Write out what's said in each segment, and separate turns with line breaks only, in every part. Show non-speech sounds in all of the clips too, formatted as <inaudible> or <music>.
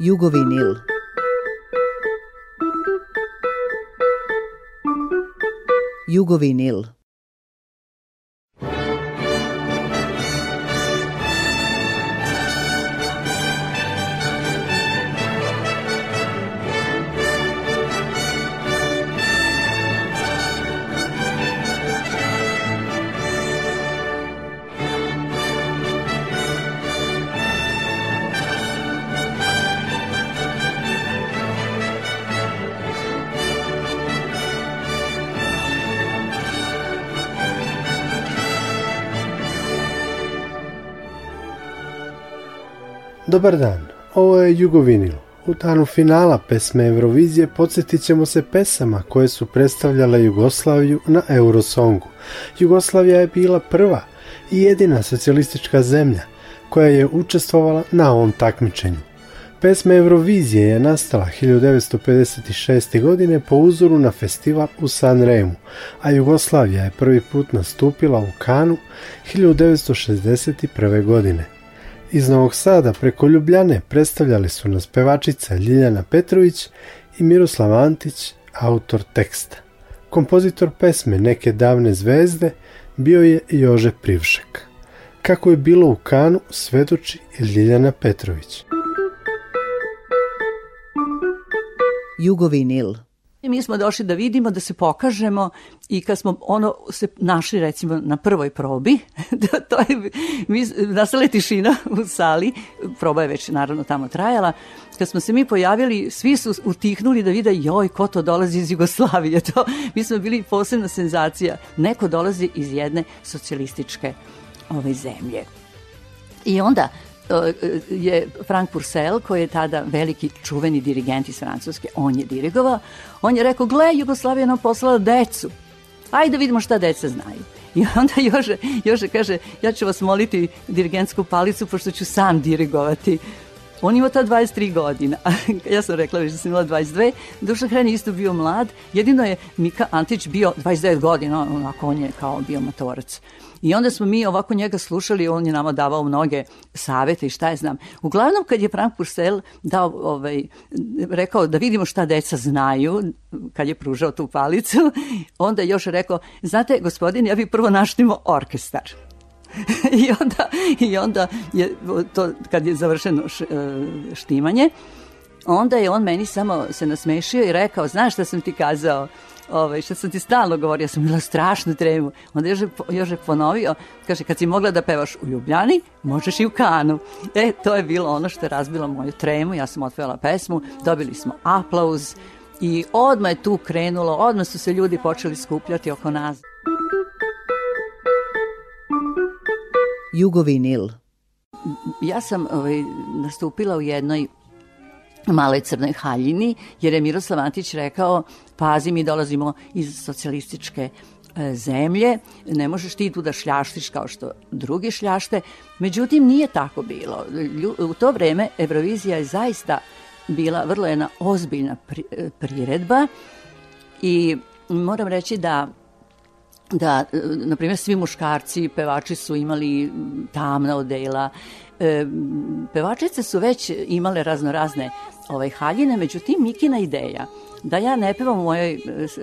Jugovinyl. Jugovinyl.
Dobar dan, ovo je Jugovinil. U danu finala pesme Eurovizije podsjetit ćemo se pesama koje su predstavljale Jugoslaviju na Eurosongu. Jugoslavija je bila prva i jedina socijalistička zemlja koja je učestvovala na ovom takmičenju. Pesma Eurovizije je nastala 1956. godine po uzoru na festival u Sanremu, a Jugoslavija je prvi put nastupila u Kanu 1961. godine. Iz Novog Sada preko Ljubljane predstavljali su nas pevačica Ljiljana Petrović i Miroslav Antić, autor teksta. Kompozitor pesme Neke davne zvezde bio je Jože Privšek. Kako je bilo u Kanu svedoči Ljiljana Petrović.
Jugovinil I mi smo došli da vidimo, da se pokažemo i kad smo ono se našli recimo na prvoj probi, <laughs> da to je, mi, nastala je tišina u sali, proba je već naravno tamo trajala, kad smo se mi pojavili, svi su utihnuli da vide, joj, ko to dolazi iz Jugoslavije, <laughs> to, mi smo bili posebna senzacija, neko dolazi iz jedne socijalističke ove zemlje. I onda E, je Frank Purcell, koji je tada veliki čuveni dirigent iz Francuske, on je dirigovao, on je rekao, gle, Jugoslavija nam poslala decu, ajde da vidimo šta deca znaju. I onda Jože, Jože kaže, ja ću vas moliti dirigentsku palicu, pošto ću sam dirigovati. On ima ta 23 godina, <laughs> ja sam rekla već da sam imala 22, Duša Hren je isto bio mlad, jedino je Mika Antić bio 29 godina, onako on je kao bio matorac. Uh, I onda smo mi ovako njega slušali, on je nama davao mnoge savete i šta je znam. Uglavnom kad je Frank Purcell dao, ovaj, rekao da vidimo šta deca znaju, kad je pružao tu palicu, <laughs> onda još rekao, znate gospodin, ja bi prvo naštimo orkestar. <laughs> I onda, I onda je to, kad je završeno e, štimanje, onda je on meni samo se nasmešio i rekao, znaš šta sam ti kazao? ovaj, što sam ti stalno govorio, ja sam bila strašnu tremu. Onda Jože, Jože ponovio, kaže, kad si mogla da pevaš u Ljubljani, možeš i u Kanu. E, to je bilo ono što je razbilo moju tremu, ja sam otpela pesmu, dobili smo aplauz i odmah je tu krenulo, odmah su se ljudi počeli skupljati oko nas. Jugovinil. Ja sam ovaj, nastupila u jednoj Male Crnoj haljini, jer je Miroslav Antić rekao, pazi, mi dolazimo iz socijalističke e, zemlje, ne možeš ti tu da šljaštiš kao što drugi šljašte. Međutim, nije tako bilo. U to vreme Eurovizija je zaista bila vrlo jedna ozbiljna e, priredba i moram reći da da, e, na primjer, svi muškarci, pevači su imali tamna odela, e, pevačice su već imale raznorazne ovaj, haljine, međutim Mikina ideja da ja ne pevam u mojoj e,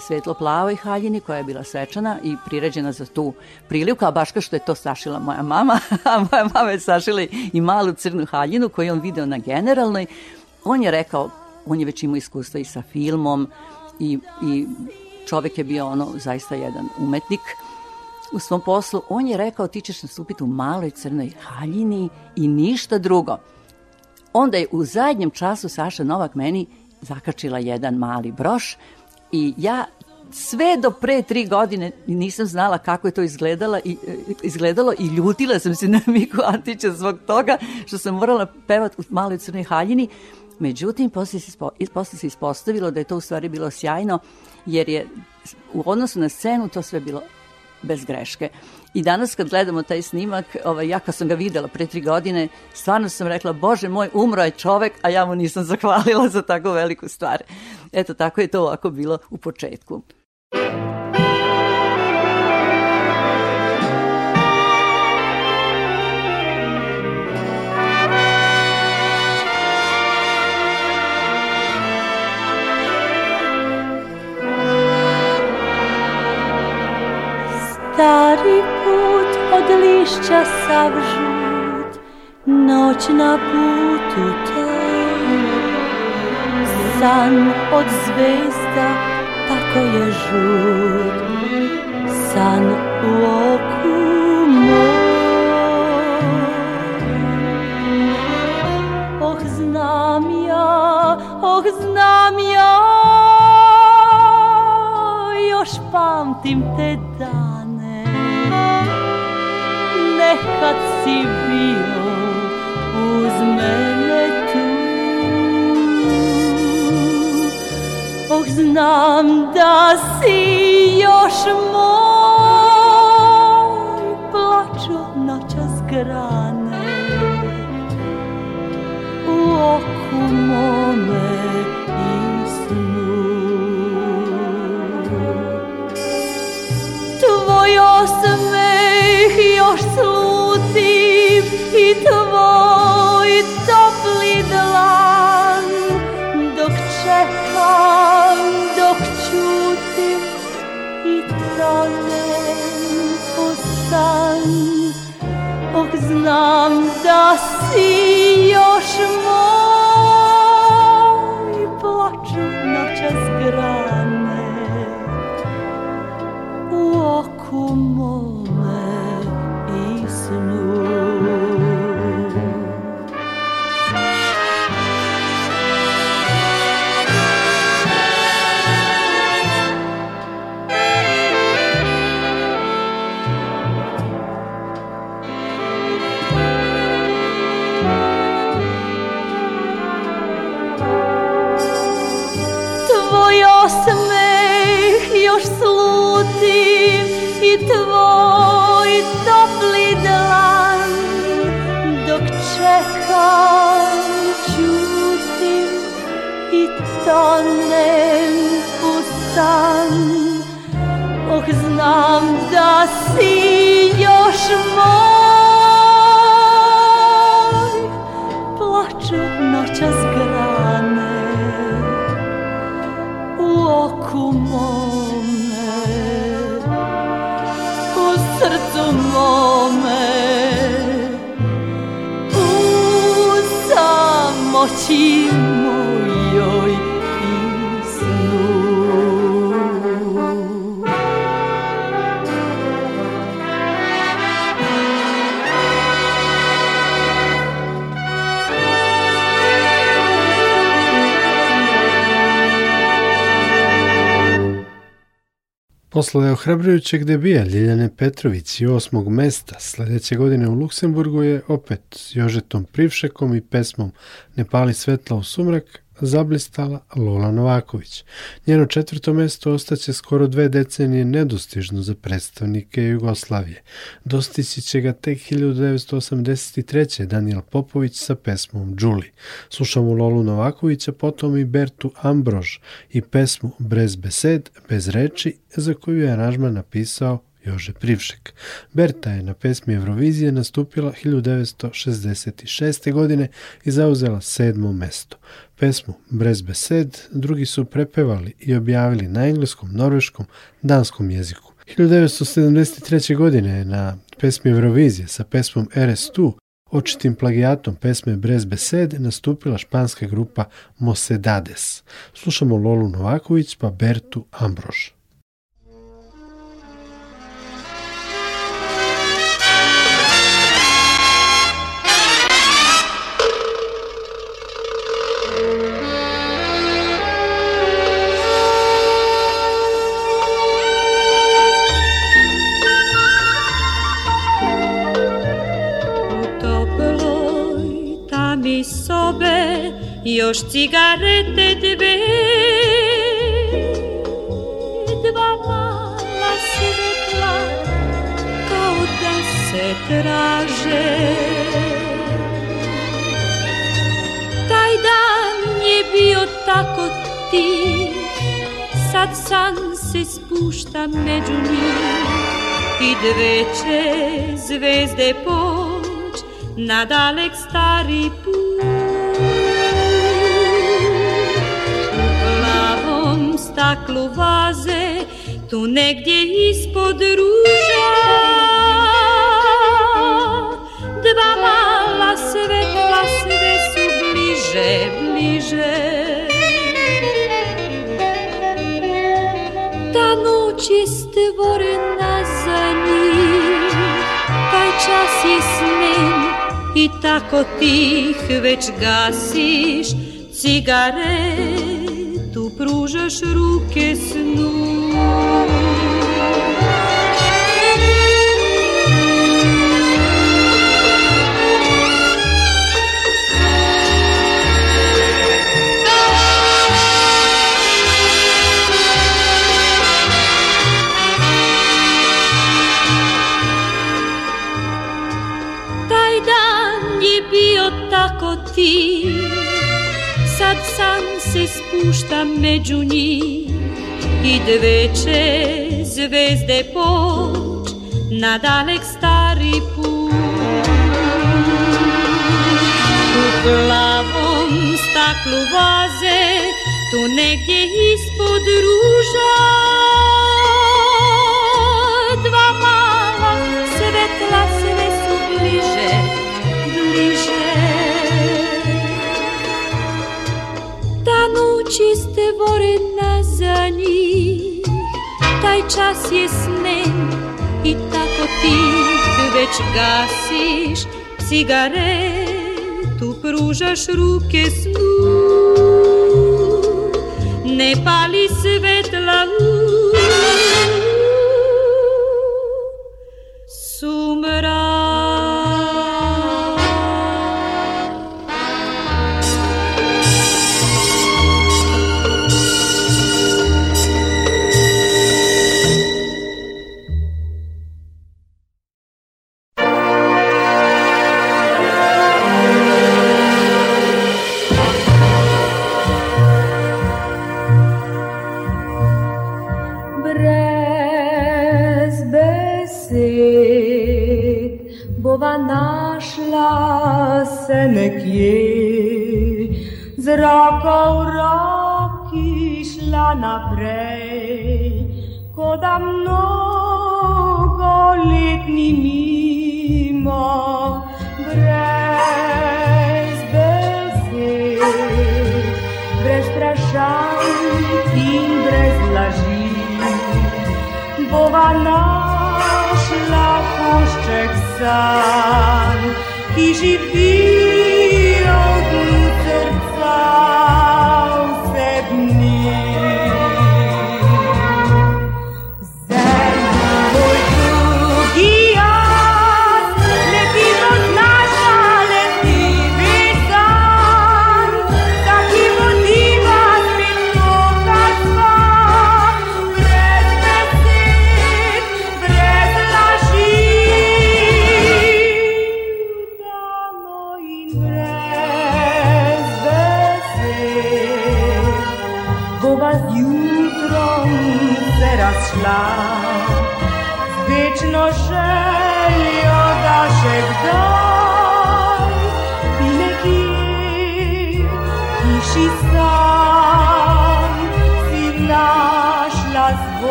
svetlo-plavoj haljini koja je bila svečana i priređena za tu priliku, a baš kao što je to sašila moja mama, <laughs> a moja mama je sašila i malu crnu haljinu koju je on video na generalnoj, on je rekao, on je već imao iskustva i sa filmom i, i čovek je bio ono zaista jedan umetnik, u svom poslu, on je rekao ti ćeš nastupiti u maloj crnoj haljini i ništa drugo. Onda je u zadnjem času Saša Novak meni zakačila jedan mali broš i ja sve do pre tri godine nisam znala kako je to izgledala i, e, izgledalo i ljutila sam se na Miku Antića zbog toga što sam morala pevat u maloj crnoj haljini. Međutim, posle se, posle se ispostavilo da je to u stvari bilo sjajno, jer je u odnosu na scenu to sve bilo bez greške. I danas kad gledamo taj snimak, ovaj, ja kad sam ga videla pre tri godine, stvarno sam rekla, bože moj, umro je čovek, a ja mu nisam <laughs> zahvalila za tako veliku stvar. Eto, tako je to ovako bilo u početku. Thank
lišća sav žut, noć na putu te. San od zvezda tako je žut, san u oku moj. Oh, znam ja, oh, znam ja, još pamtim te dan nekad si bio uz mene tu Oh, znam da si još moj Plaču noćas grane U oku mome i snu Tvoj osmeh još sluša i tvoj topli dlan dok čekam, dok čutim i tonem u san. Oh, znam da si još moj znam da si još moj Plaču noćas grane u oku mome U srcu mome u samoći mome
Posle ohrabrujućeg debija Ljiljane Petrović i osmog mesta sledeće godine u Luksemburgu je opet s Jožetom Privšekom i pesmom Ne pali svetla u sumrak zablistala Lola Novaković. Njeno četvrto mesto ostaće skoro dve decenije nedostižno za predstavnike Jugoslavije. Dostići će ga tek 1983. Daniel Popović sa pesmom Đuli. Slušamo Lolu Novakovića, potom i Bertu Ambrož i pesmu Brez besed, bez reči, za koju je aranžman napisao Jože Privšek. Berta je na pesmi Eurovizije nastupila 1966. godine i zauzela sedmo mesto pesmu Brez besed, drugi su prepevali i objavili na engleskom, norveškom, danskom jeziku. 1973. godine na pesmi Eurovizije sa pesmom RS2 Očitim plagijatom pesme Brez besed nastupila španska grupa Mosedades. Slušamo Lolu Novaković pa Bertu Ambrož.
još cigarete dve Dva mala svetla kao da se traže Taj dan je bio tako ti Sad san se spušta među njih I dve će zvezde poć Na dalek stari put staklu vaze Tu negdje ispod ruža Dva mala svetla sve su bliže, bliže Ta noć je stvorena za njih Taj čas je smen i tako tih već gasiš cigare pružaš ruke snu. Taj dan je bio tako ti, sad sam se spušta među njih i dveče zvezde poč na dalek stari put. U plavom staklu vaze tu negdje ispod ruža otvorena za njih Taj čas je snen i tako ti već gasiš Cigaretu pružaš ruke snu Ne pali svetla u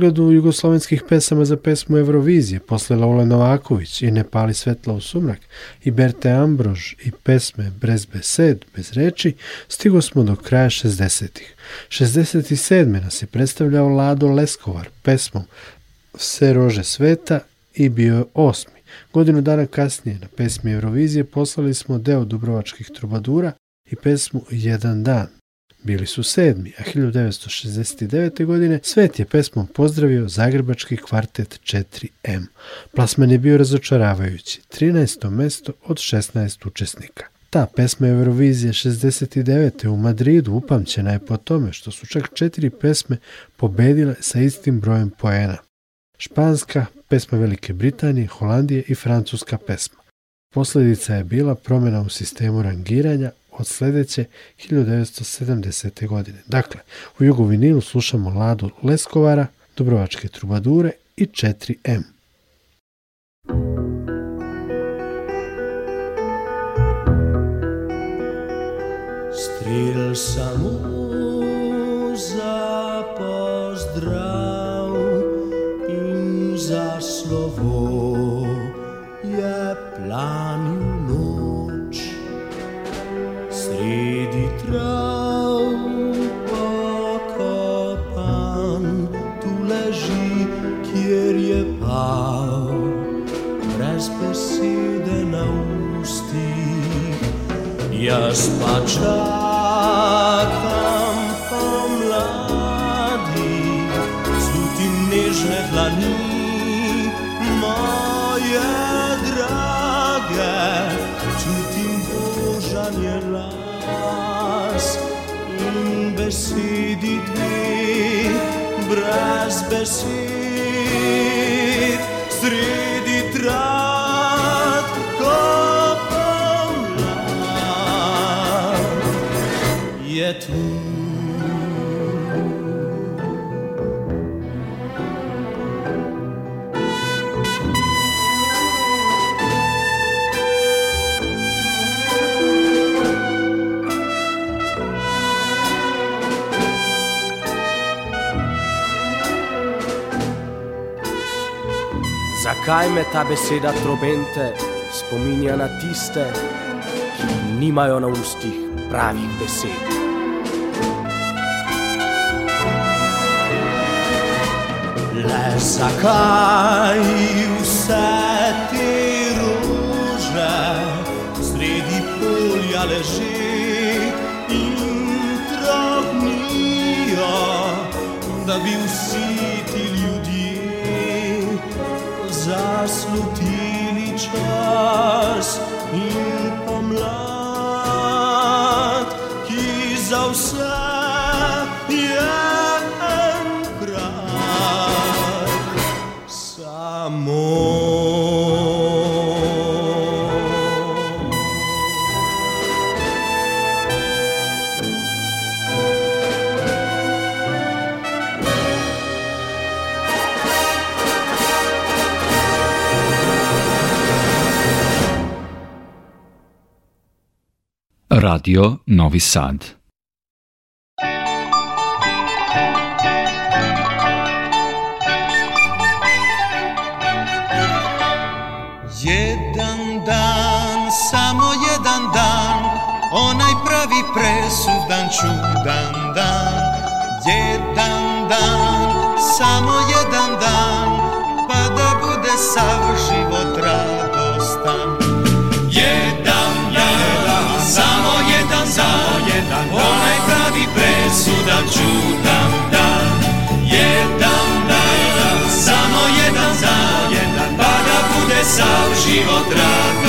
pregledu jugoslovenskih pesama za pesmu Eurovizije posle Lola Novaković i Ne pali svetla u sumrak i Berte Ambrož i pesme Brez besed, bez reči, stigo smo do kraja 60-ih. 67. nas je predstavljao Lado Leskovar pesmom Vse rože sveta i bio je osmi. Godinu dana kasnije na pesmi Eurovizije poslali smo deo Dubrovačkih trubadura i pesmu Jedan dan Bili su sedmi, a 1969. godine svet je pesmom pozdravio Zagrebački kvartet 4M. Plasman je bio razočaravajući, 13. mesto od 16 učesnika. Ta pesma Eurovizije 69. u Madridu upamćena je po tome što su čak četiri pesme pobedile sa istim brojem poena. Španska, pesma Velike Britanije, Holandije i francuska pesma. Posledica je bila promena u sistemu rangiranja od sledeće 1970. godine. Dakle, u Jugovinilu slušamo Ladu Leskovara, Dubrovačke trubadure i 4M. Stril sam za pozdrav i za slovo je plan. jaz pa čakam po mladi, zlutim nežne dlani,
moje drage, čutim božanje las in besedi dve, brez besed. zakaj me ta beseda trobente spominja na tiste, ki nimajo na ustih pravih besed.
Le zakaj vse te rože sredi polja leži? Da bi vsi Stotini čas
Radio Novi Sad.
Jedan dan, samo jedan dan, onaj pravi presudan čudan presuda čudan da Jedan dan, samo jedan dan Pa da bude sav život rad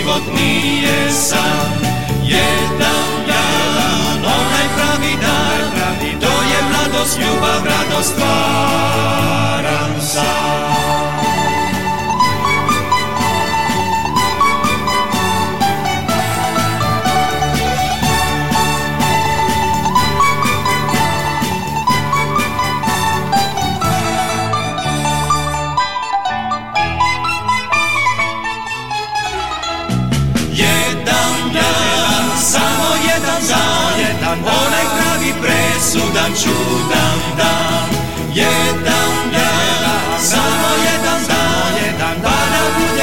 život nije sam Jedan dan, onaj pravi dan To je mladost, ljubav, radost, stvar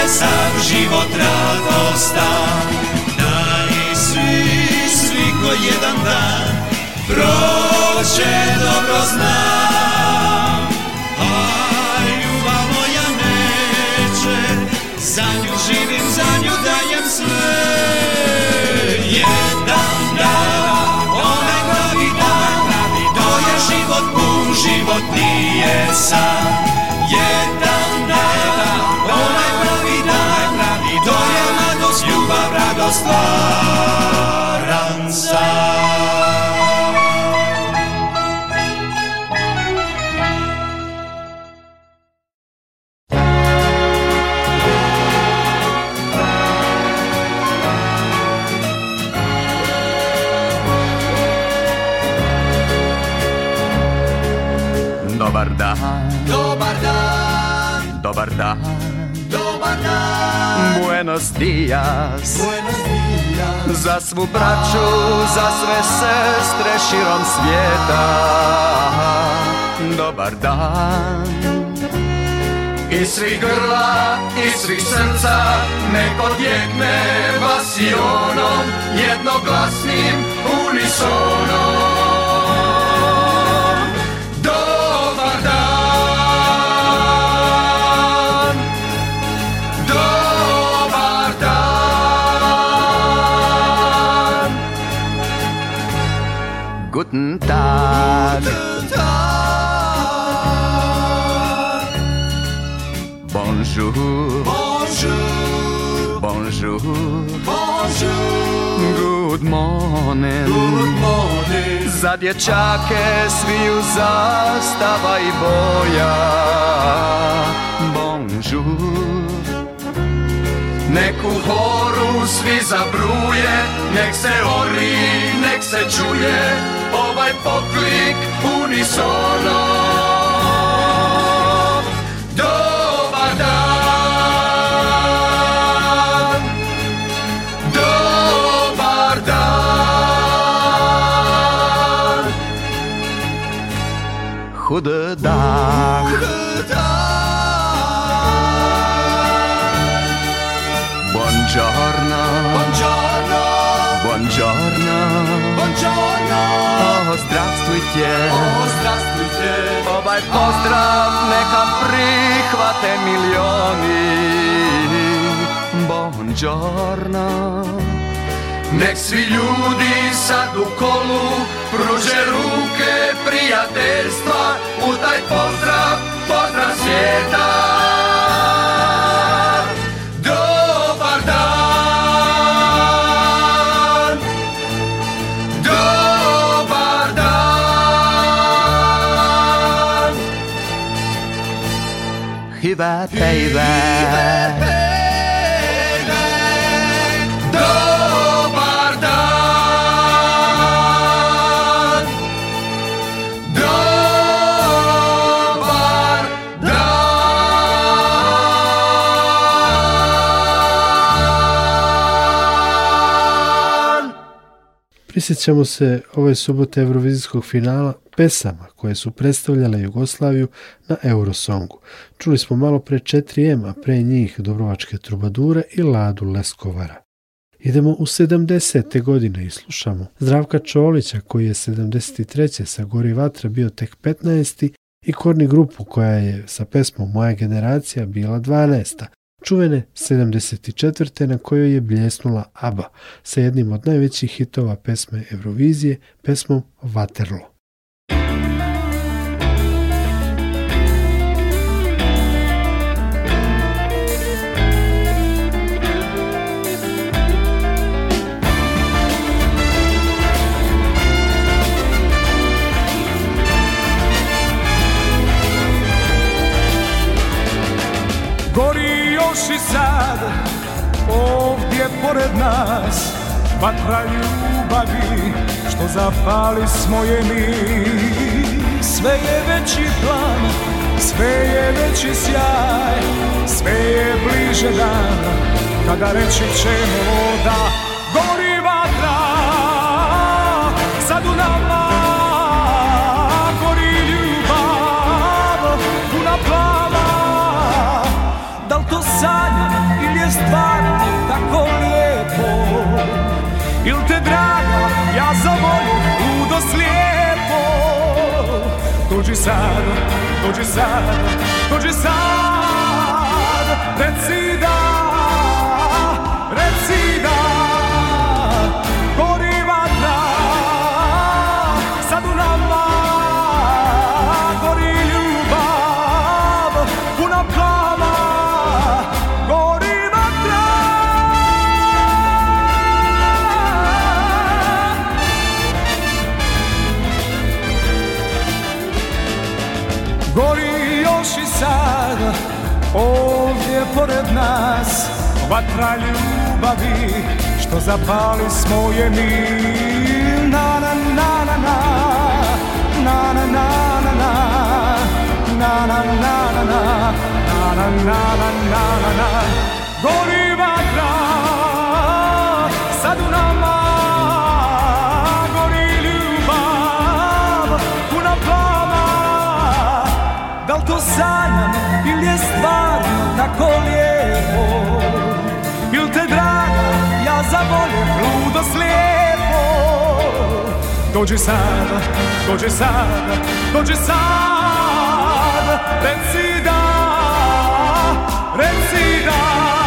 je sav život radostan Dani svi, svi ko jedan dan Proće dobro znam A ljubav moja neće Za nju živim, za nju dajem sve Jedan dan, onaj pravi dan To je život, pun život nije sam nos va a lanzar.
Dobardan. Dobardan. Dobardan. Buenos dias Buenos días Za svu braću, za sve sestre širom svijeta Dobar dan
I svih grla, i svih srca Nek odjekne onom Jednoglasnim unisonom
Guten Tag. Guten Tag. Bonjour.
Bonjour. Bonjour.
Bonjour. Good morning. Good morning. Za dječake sviju zastava i boja. Bonjour.
Nek u horu svi zabruje, nek se ori, nek se čuje, daj potlik unisono. Dobar dan, dobar dan. Худо дах.
zdravstvujte, o zdravstvujte,
ovaj pozdrav neka prihvate milioni. Buongiorno.
Nek svi ljudi sad u kolu pruže ruke prijateljstva u taj pozdrav, pozdrav svijeta. baby.
Prisjet ćemo se ove subote Eurovizijskog finala pesama koje su predstavljale Jugoslaviju na Eurosongu. Čuli smo malo pre 4M, a pre njih Dobrovačke trubadure i Ladu Leskovara. Idemo u 70. godine i slušamo Zdravka Čolića koji je 73. sa Gori Vatra bio tek 15. i Korni grupu koja je sa pesmom Moja generacija bila 12 čuvene 74. na kojoj je bljesnula ABBA sa jednim od najvećih hitova pesme Eurovizije, pesmom Waterloo.
Novi Sad ovdje pored nas Vatra pa ljubavi što zapali smo je mi Sve je veći plan, sve je veći sjaj Sve je bliže dan kada reći ćemo da gori Dođi sad, dođi sad, dođi sad, reci da Vatra ljubavi što zapali smo je mi Na na na na na Na na na na na Na na na na na Na na na na na na Gori vatra sad u nama Gori ljubav puna plava Da li to sanjam ili je stvarno tako lijepo volje ludo slijepo Dođi sad, dođi sada, dođi sada Reci da, reci da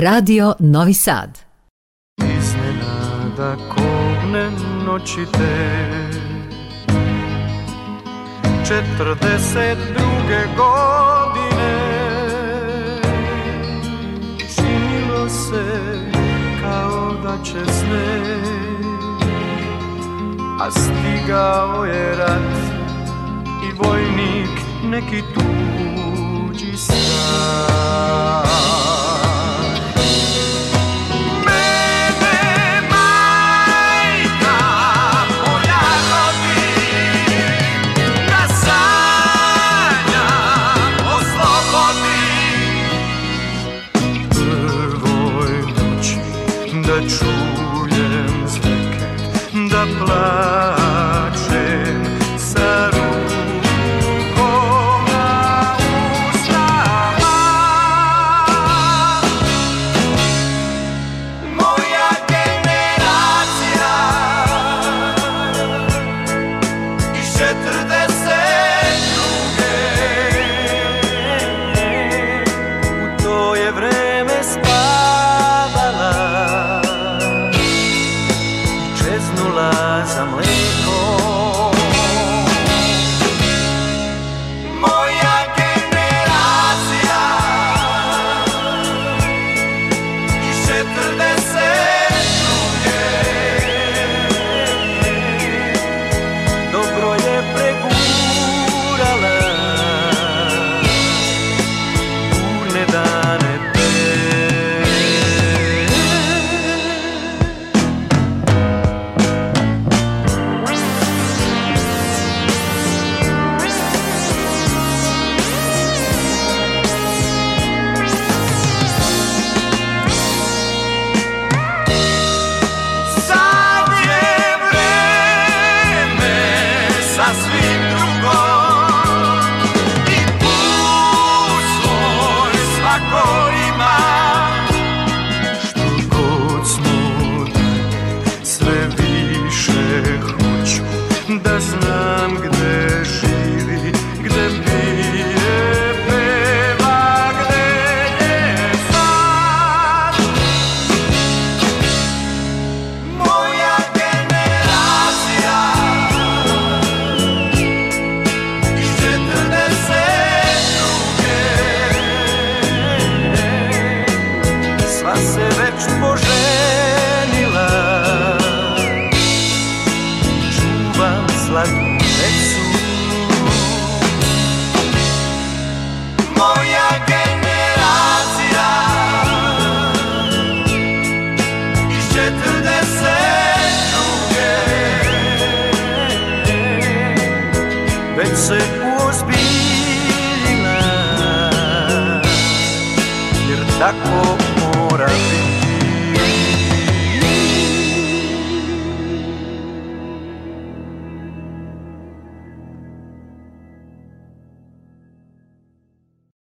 Radio Novi Sad.
Iznenada kobne noći te 42. godine Činilo se kao da će sne A stigao je rat i vojnik neki tuđi stan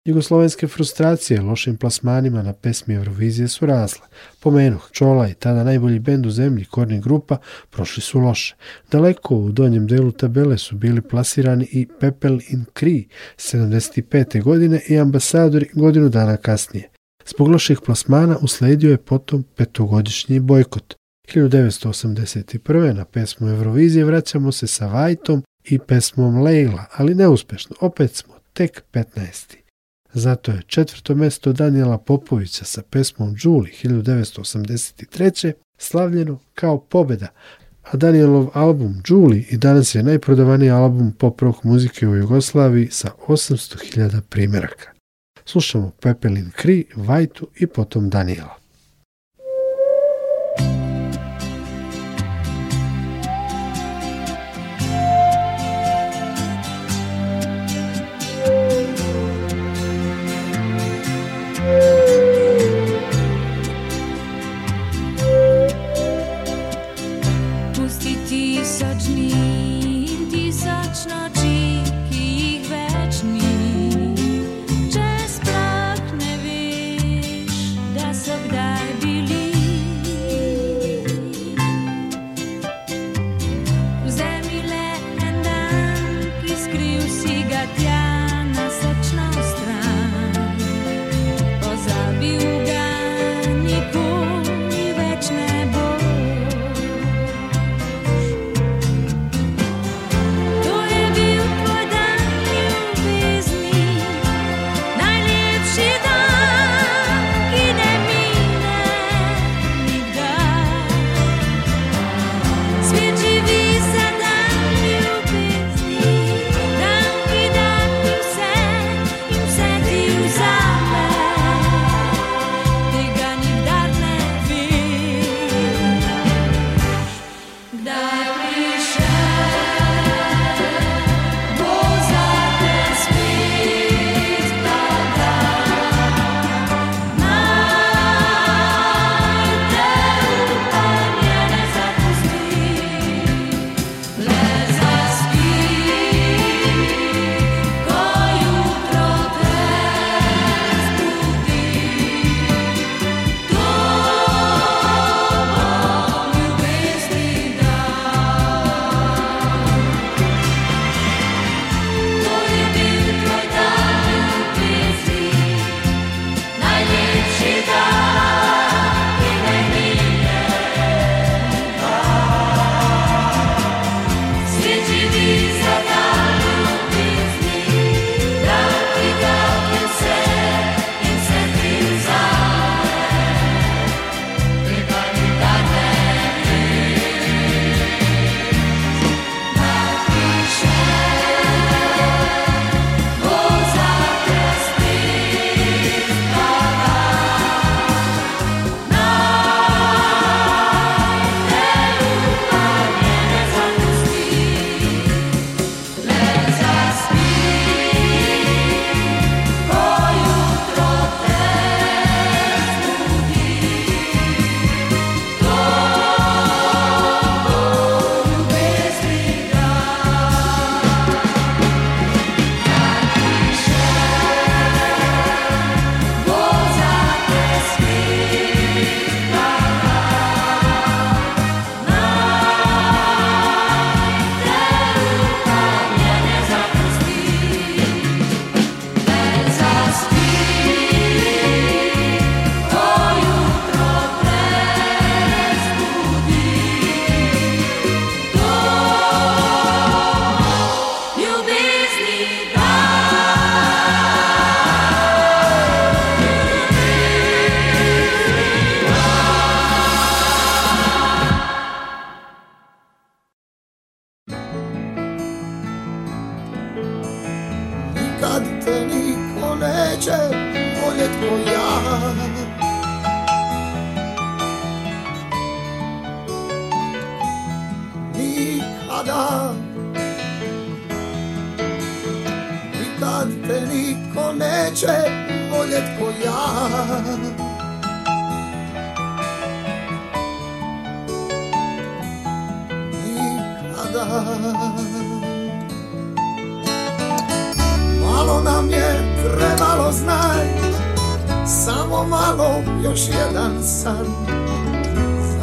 Jugoslovenske frustracije lošim plasmanima na pesmi Eurovizije su rasle. Pomenuh, Čola i tada najbolji bend u zemlji, Korni grupa, prošli su loše. Daleko u donjem delu tabele su bili plasirani i Pepel in Kri 75. godine i ambasadori godinu dana kasnije. Zbog loših plasmana usledio je potom petogodišnji bojkot. 1981. na pesmu Eurovizije vraćamo se sa Vajtom i pesmom Lejla, ali neuspešno, opet smo tek 15. Zato je četvrto mesto Danijela Popovića sa pesmom Đuli 1983. slavljeno kao pobeda, a Danielov album Đuli i danas je najprodavaniji album pop rock muzike u Jugoslaviji sa 800.000 primjeraka. Slušamo Pepelin Kri, Vajtu i potom Daniela.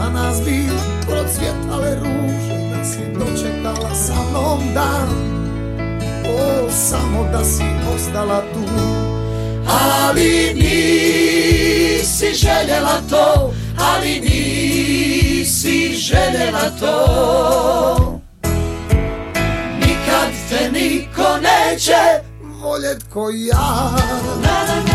na nás byl procvietalé rúže, tak si dočekala sa mnou O, samota si ostala tu.
Ali si želela to, ali si želela to. Nikad te niko neće voljet ko ja. Na, na, na.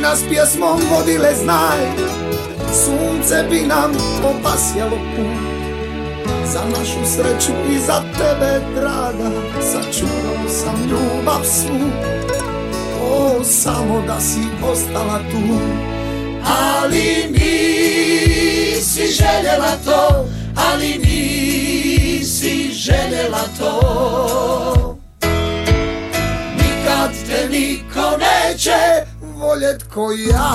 nas pjesmom vodile, znaj Sunce bi nam opasjalo put Za našu sreću i za tebe, draga Sačuvao sam ljubav svu O, samo da si ostala tu
Ali nisi željela to Ali nisi željela to
Nikad te niko neće bolje tko ja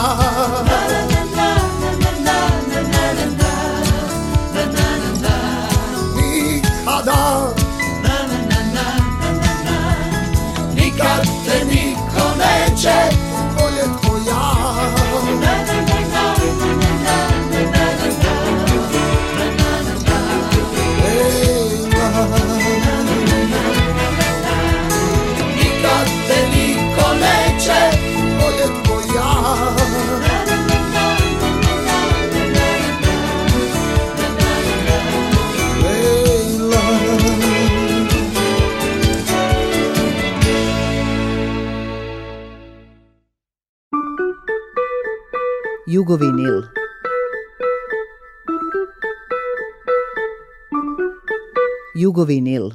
jugovinil. Jugovinil.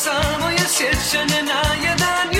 Samo je sjećanje na jedan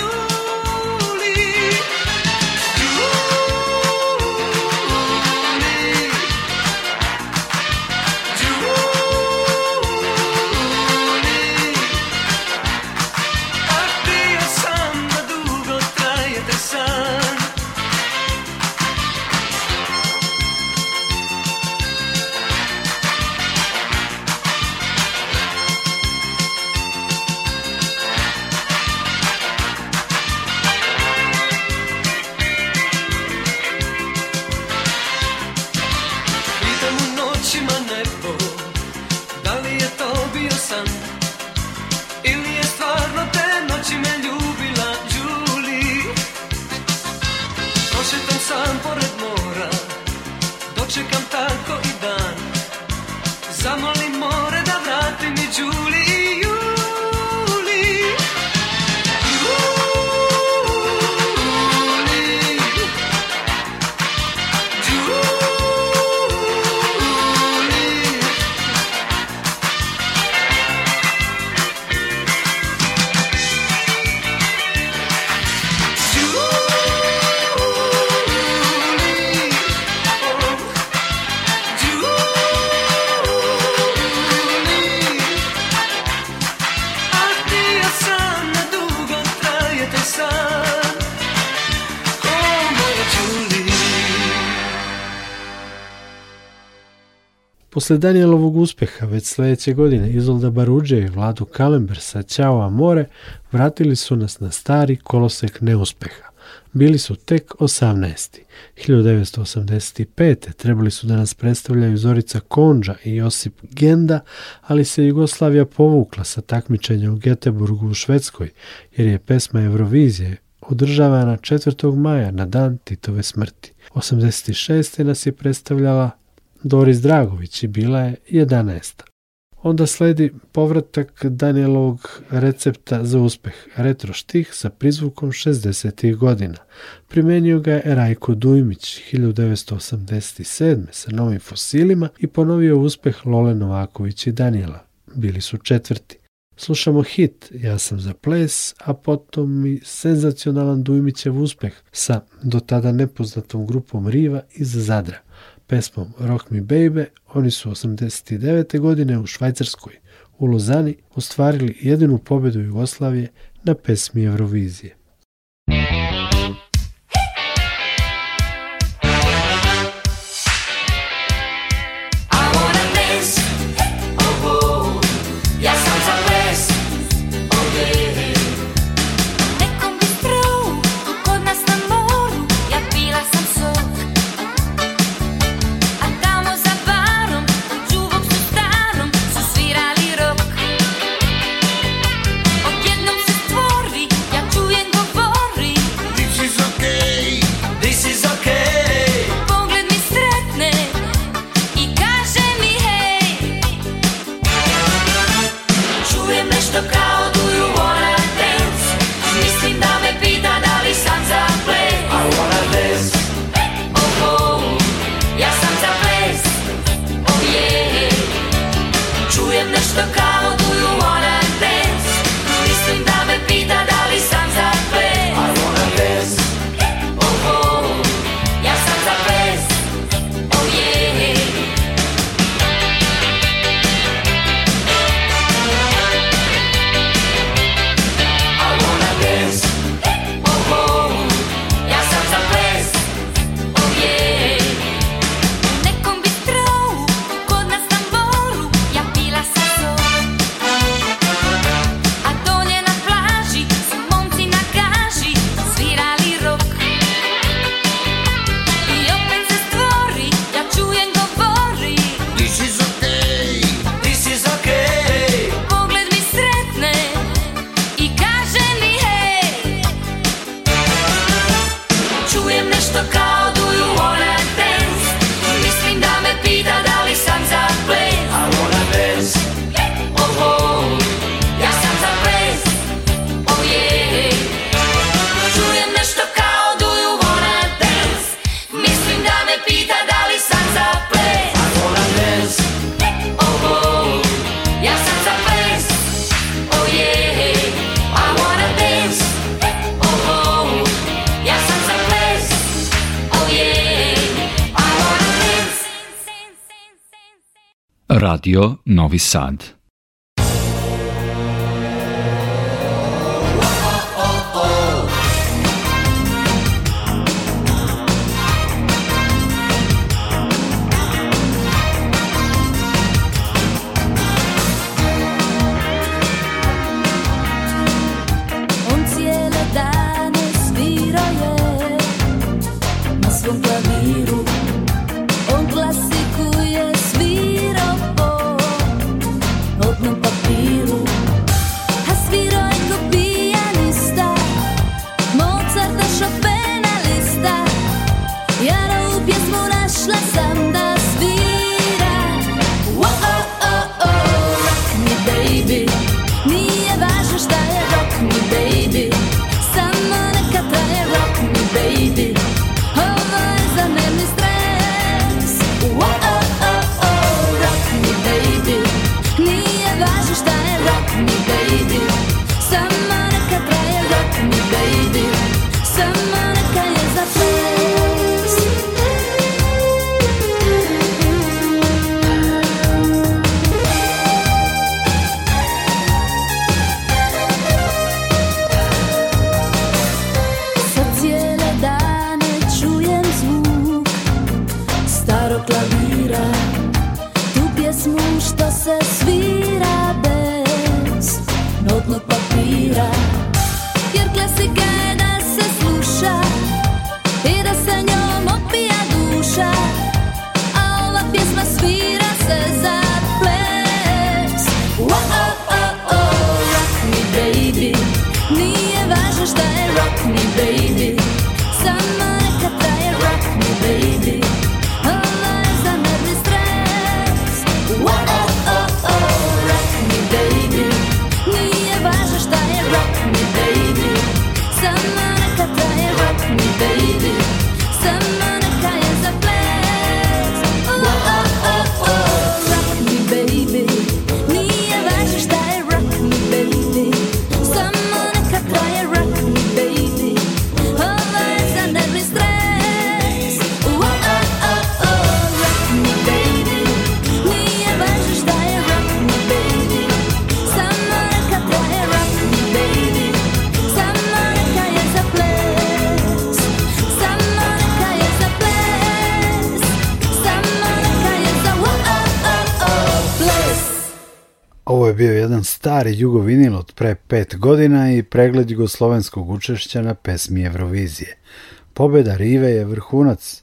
Posle Danielovog uspeha, već sledeće godine, Izolda Baruđe i Vladu Kalember sa Ćao More vratili su nas na stari kolosek neuspeha. Bili su tek 18. 1985. trebali su da nas predstavljaju Zorica Konđa i Josip Genda, ali se Jugoslavija povukla sa takmičenja u Geteburgu u Švedskoj, jer je pesma Eurovizije održavana 4. maja na dan Titove smrti. 86. nas je predstavljala Doris Dragović i bila je 11. Onda sledi povratak Danielovog recepta za uspeh, retro štih sa prizvukom 60. godina. Primenio ga je Rajko Dujmić 1987. sa novim fosilima i ponovio uspeh Lole Novaković i Danijela. Bili su četvrti. Slušamo hit Ja sam za ples, a potom i senzacionalan Dujmićev uspeh sa do tada nepoznatom grupom Riva iz Zadra pesmom Rock Me Baby, oni su 89. godine u Švajcarskoj, u Lozani, ostvarili jedinu pobedu Jugoslavije na pesmi Eurovizije.
Radio Novi Sad.
stari jugovinil od pre pet godina i pregled jugoslovenskog učešća na pesmi Eurovizije. Pobeda Rive je vrhunac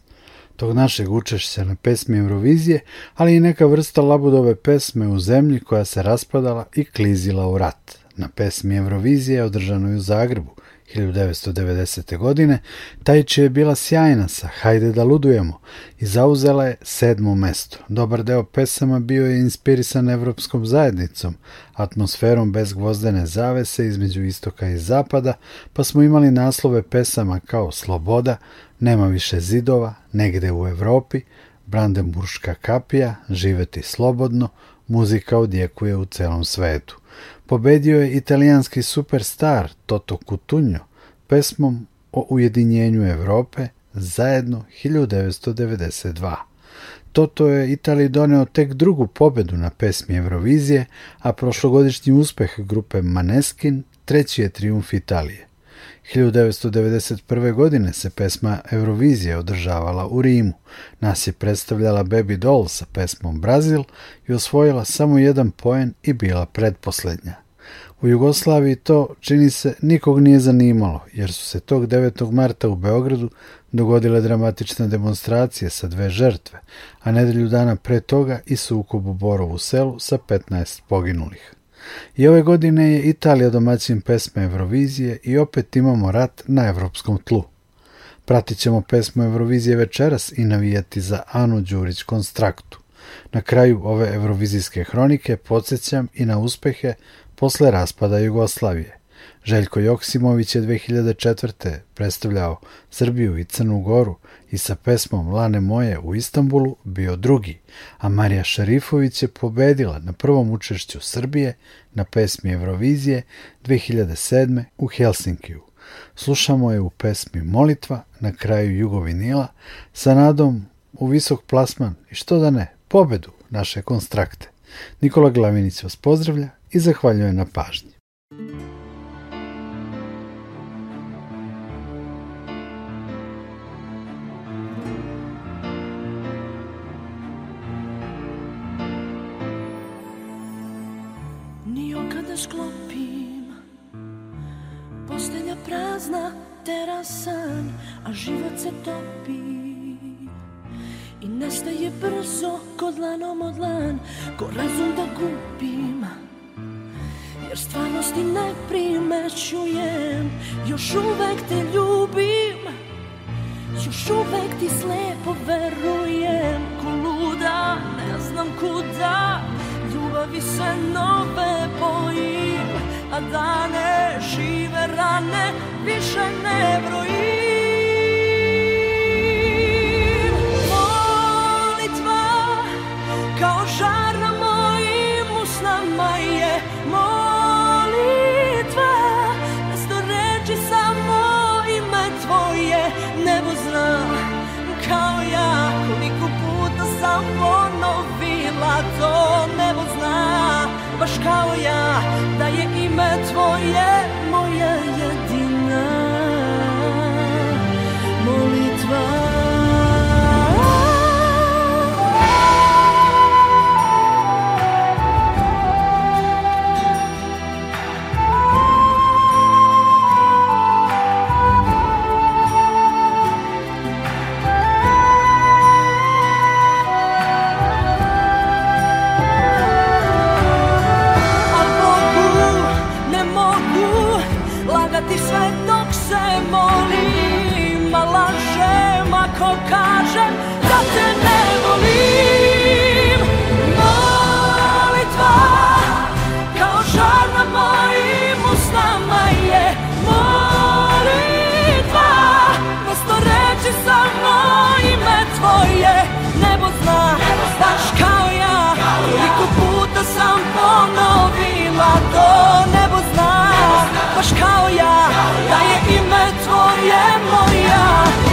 tog našeg učešća na pesmi Eurovizije, ali i neka vrsta labudove pesme u zemlji koja se raspadala i klizila u rat. Na pesmi Eurovizije održanoj u Zagrebu – 1990. godine, Tajči je bila sjajna sa Hajde da ludujemo i zauzela je sedmo mesto. Dobar deo pesama bio je inspirisan evropskom zajednicom, atmosferom bez gvozdene zavese između istoka i zapada, pa smo imali naslove pesama kao Sloboda, Nema više zidova, Negde u Evropi, Brandenburška kapija, Živeti slobodno, muzika odjekuje u celom svetu. Pobedio je italijanski superstar Toto Cutugno pesmom o ujedinjenju Evrope zajedno 1992. Toto je Italiji doneo tek drugu pobedu na pesmi Eurovizije, a prošlogodišnji uspeh grupe Maneskin treći je triumf Italije. 1991. godine se pesma Eurovizija održavala u Rimu. Nas je predstavljala Baby Doll sa pesmom Brazil i osvojila samo jedan poen i bila predposlednja. U Jugoslaviji to, čini se, nikog nije zanimalo, jer su se tog 9. marta u Beogradu dogodile dramatične demonstracije sa dve žrtve, a nedelju dana pre toga i sukob u Borovu selu sa 15 poginulih. I ove godine je Italija domaćin pesme Eurovizije i opet imamo rat na evropskom tlu. Pratit ćemo pesmu Eurovizije večeras i navijati za Anu Đurić Konstraktu. Na kraju ove evrovizijske hronike podsjećam i na uspehe posle raspada Jugoslavije. Željko Joksimović je 2004. predstavljao Srbiju i Crnu Goru, i sa pesmom Lane moje u Istanbulu bio drugi, a Marija Šarifović je pobedila na prvom učešću Srbije na pesmi Evrovizije 2007. u Helsinkiju. Slušamo je u pesmi Molitva na kraju Jugovinila sa nadom u visok plasman i što da ne, pobedu naše konstrakte. Nikola Glavinić vas pozdravlja i zahvaljuje na pažnji.
sklopim Postelja prazna, terasan A život se topi I nestaje brzo, ko dlanom od lan Ko razum da gubim Jer stvarnosti ne primećujem Još uvek te ljubim Još uvek ti slepo verujem Ko luda, ne znam kuda Ljubavi se nove dane, žive rane, više ne brojim. ako kažem da te ne volim Molitva kao žar na mojim usnama je molitva Prosto reći samo ime tvoje Nebo zna, Nebo zna. znaš kao ja ja. Koliko puta sam ponovila to Nebo zna, Nebo zna. baš kao ja Da je ime tvoje moja